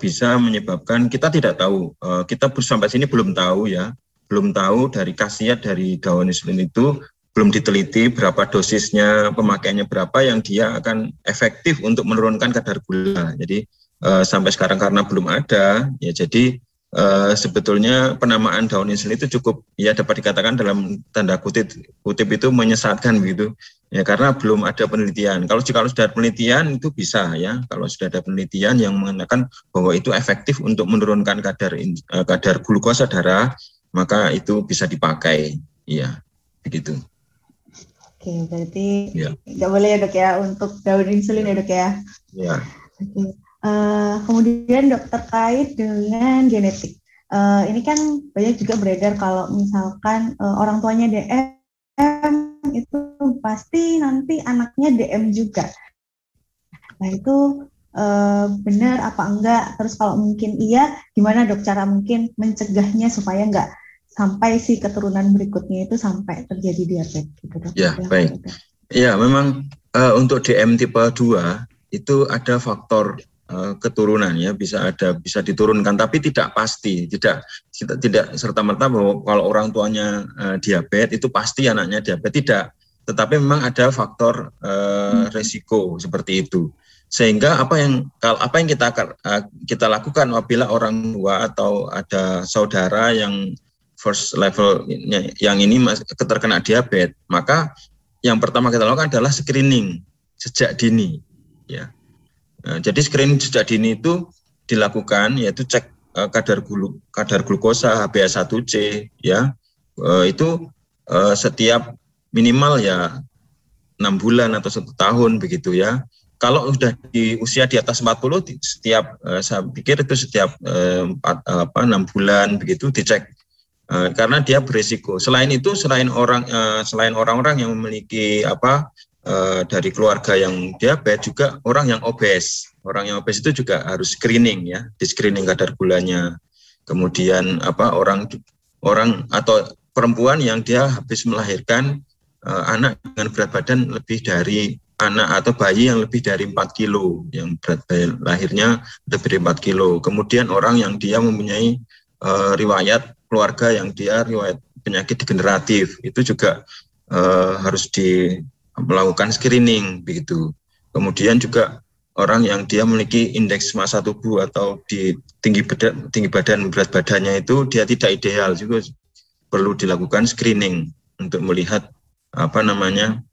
bisa menyebabkan kita tidak tahu kita sampai sini belum tahu ya belum tahu dari khasiat dari daun insulin itu belum diteliti berapa dosisnya, pemakaiannya berapa yang dia akan efektif untuk menurunkan kadar gula. Jadi uh, sampai sekarang karena belum ada, ya jadi uh, sebetulnya penamaan daun insulin itu cukup ya dapat dikatakan dalam tanda kutip kutip itu menyesatkan begitu. Ya karena belum ada penelitian. Kalau jika sudah ada penelitian itu bisa ya. Kalau sudah ada penelitian yang mengatakan bahwa itu efektif untuk menurunkan kadar uh, kadar glukosa darah maka itu bisa dipakai. Iya, begitu. Oke, berarti ya. nggak boleh ya dok ya untuk daun insulin ya dok ya. Iya. Oke. Uh, kemudian dok terkait dengan genetik. Uh, ini kan banyak juga beredar kalau misalkan uh, orang tuanya DM itu pasti nanti anaknya DM juga. Nah itu uh, benar apa enggak? Terus kalau mungkin iya, gimana dok cara mungkin mencegahnya supaya enggak sampai si keturunan berikutnya itu sampai terjadi diabetes gitu dok. Ya, baik. Ya, memang uh, untuk DM tipe 2 itu ada faktor uh, keturunan ya bisa ada bisa diturunkan tapi tidak pasti tidak tidak, tidak serta merta bahwa kalau orang tuanya uh, diabetes itu pasti anaknya diabetes tidak tetapi memang ada faktor uh, hmm. resiko seperti itu sehingga apa yang kalau apa yang kita kita lakukan apabila orang tua atau ada saudara yang first level yang ini terkena diabetes, maka yang pertama kita lakukan adalah screening sejak dini, ya. Nah, jadi screening sejak dini itu dilakukan yaitu cek uh, kadar glu, kadar glukosa HbA1c ya uh, itu uh, setiap minimal ya enam bulan atau satu tahun begitu ya. Kalau sudah di usia di atas 40 setiap saya pikir itu setiap uh, apa enam bulan begitu dicek karena dia berisiko. Selain itu selain orang uh, selain orang-orang yang memiliki apa uh, dari keluarga yang diabetes juga orang yang obes. Orang yang obes itu juga harus screening ya, di screening kadar gulanya. Kemudian apa orang orang atau perempuan yang dia habis melahirkan anak dengan berat badan lebih dari anak atau bayi yang lebih dari 4 kilo, yang berat lahirnya lebih dari 4 kilo. Kemudian orang yang dia mempunyai uh, riwayat keluarga yang dia riwayat penyakit degeneratif, itu juga uh, harus di melakukan screening begitu. Kemudian juga orang yang dia memiliki indeks massa tubuh atau di tinggi badan, tinggi badan berat badannya itu dia tidak ideal juga perlu dilakukan screening untuk melihat apa namanya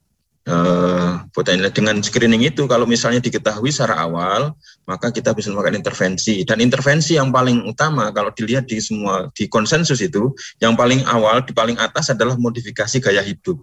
uh, potensi dengan screening itu kalau misalnya diketahui secara awal maka kita bisa melakukan intervensi. Dan intervensi yang paling utama kalau dilihat di semua di konsensus itu yang paling awal di paling atas adalah modifikasi gaya hidup.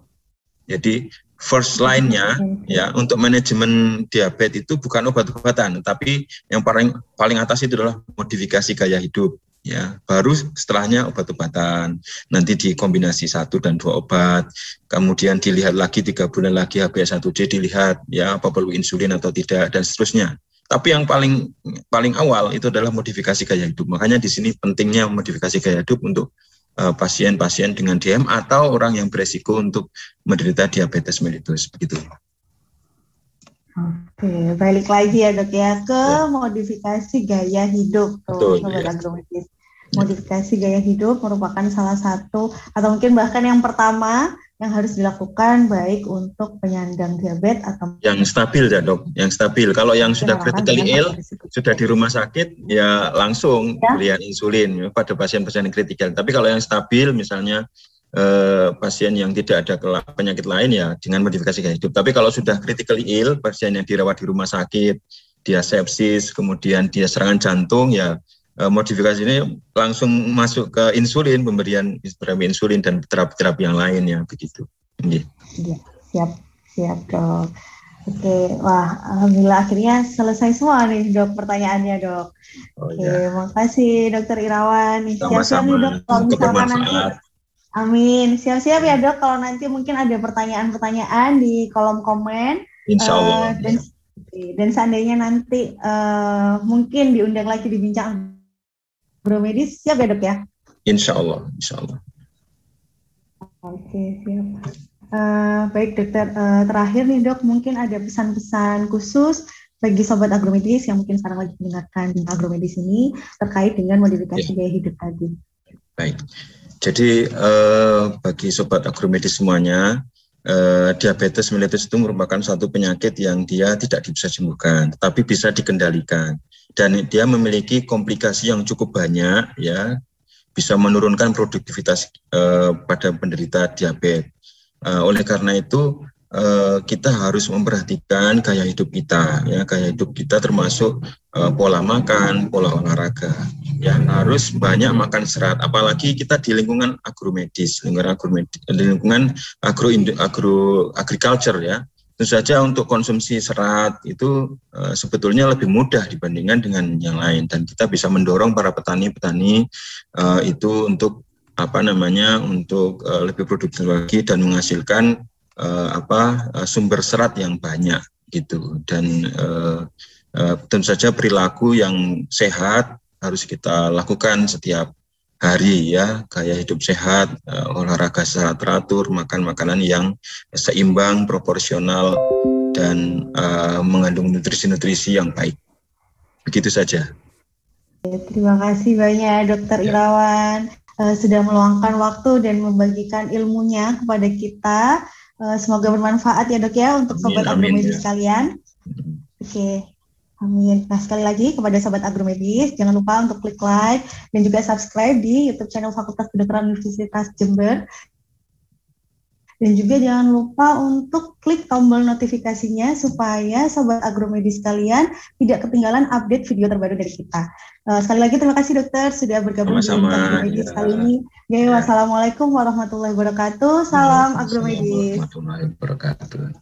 Jadi first line-nya ya untuk manajemen diabetes itu bukan obat-obatan tapi yang paling paling atas itu adalah modifikasi gaya hidup ya baru setelahnya obat-obatan. Nanti dikombinasi satu dan dua obat. Kemudian dilihat lagi tiga bulan lagi HbA1c dilihat ya apa perlu insulin atau tidak dan seterusnya. Tapi yang paling paling awal itu adalah modifikasi gaya hidup. Makanya di sini pentingnya modifikasi gaya hidup untuk eh, pasien-pasien uh, dengan DM atau orang yang beresiko untuk menderita diabetes mellitus. Begitu. Oke, balik lagi ya dok ya ke ya. modifikasi gaya hidup tuh Betul, sobat ya modifikasi gaya hidup merupakan salah satu atau mungkin bahkan yang pertama yang harus dilakukan baik untuk penyandang diabetes atau yang stabil ya dok, yang stabil. Kalau yang sudah critically ill, sudah di rumah sakit, ya langsung ya? insulin ya, pada pasien-pasien yang kritikal. Tapi kalau yang stabil, misalnya eh, pasien yang tidak ada penyakit lain ya dengan modifikasi gaya hidup. Tapi kalau sudah critically ill, pasien yang dirawat di rumah sakit, dia sepsis, kemudian dia serangan jantung, ya modifikasi ini langsung masuk ke insulin, pemberian terapi insulin dan terapi-terapi yang lainnya begitu. Iya, siap, siap dok. Oke, wah, alhamdulillah akhirnya selesai semua nih dok pertanyaannya dok. Oh, Oke, ya. makasih dokter Irawan. Siap-siap nih dok kalau misalkan nanti. Amin. Siap-siap ya dok kalau nanti mungkin ada pertanyaan-pertanyaan di kolom komen. Insya Allah. Uh, dan, dan seandainya nanti uh, mungkin diundang lagi dibincang Agromedis siap ya dok ya? Insya Allah, insya Allah. Oke, siap. Uh, baik dokter, uh, terakhir nih dok, mungkin ada pesan-pesan khusus bagi sobat agromedis yang mungkin sekarang lagi mendengarkan agromedis ini terkait dengan modifikasi ya. gaya hidup tadi. Baik, jadi uh, bagi sobat agromedis semuanya, uh, diabetes mellitus itu merupakan suatu penyakit yang dia tidak bisa sembuhkan, tetapi bisa dikendalikan dan dia memiliki komplikasi yang cukup banyak ya bisa menurunkan produktivitas uh, pada penderita diabetes. Uh, oleh karena itu uh, kita harus memperhatikan gaya hidup kita ya gaya hidup kita termasuk uh, pola makan, pola olahraga. Ya harus banyak makan serat. Apalagi kita di lingkungan agromedis, lingkungan agromedis, lingkungan agro agro agriculture ya. Tentu saja untuk konsumsi serat itu uh, sebetulnya lebih mudah dibandingkan dengan yang lain. Dan kita bisa mendorong para petani-petani uh, itu untuk apa namanya untuk uh, lebih produktif lagi dan menghasilkan uh, apa sumber serat yang banyak gitu. Dan uh, uh, tentu saja perilaku yang sehat harus kita lakukan setiap hari ya. Gaya hidup sehat uh, olahraga secara teratur makan makanan yang seimbang proporsional dan uh, mengandung nutrisi-nutrisi yang baik. Begitu saja. Terima kasih banyak dokter ya. Irawan. Uh, sudah meluangkan waktu dan membagikan ilmunya kepada kita. Uh, semoga bermanfaat ya dok ya untuk sobat agromedis ya. sekalian oke. okay. Amin. Nah, sekali lagi kepada sahabat agromedis, jangan lupa untuk klik like dan juga subscribe di YouTube channel Fakultas Kedokteran Universitas Jember. Dan juga jangan lupa untuk klik tombol notifikasinya supaya Sobat Agromedis kalian tidak ketinggalan update video terbaru dari kita. Uh, sekali lagi terima kasih dokter sudah bergabung di Agromedis ya. kali ini. Ya, ya. Wassalamualaikum warahmatullahi wabarakatuh. Salam Agromedis. Warahmatullahi wabarakatuh.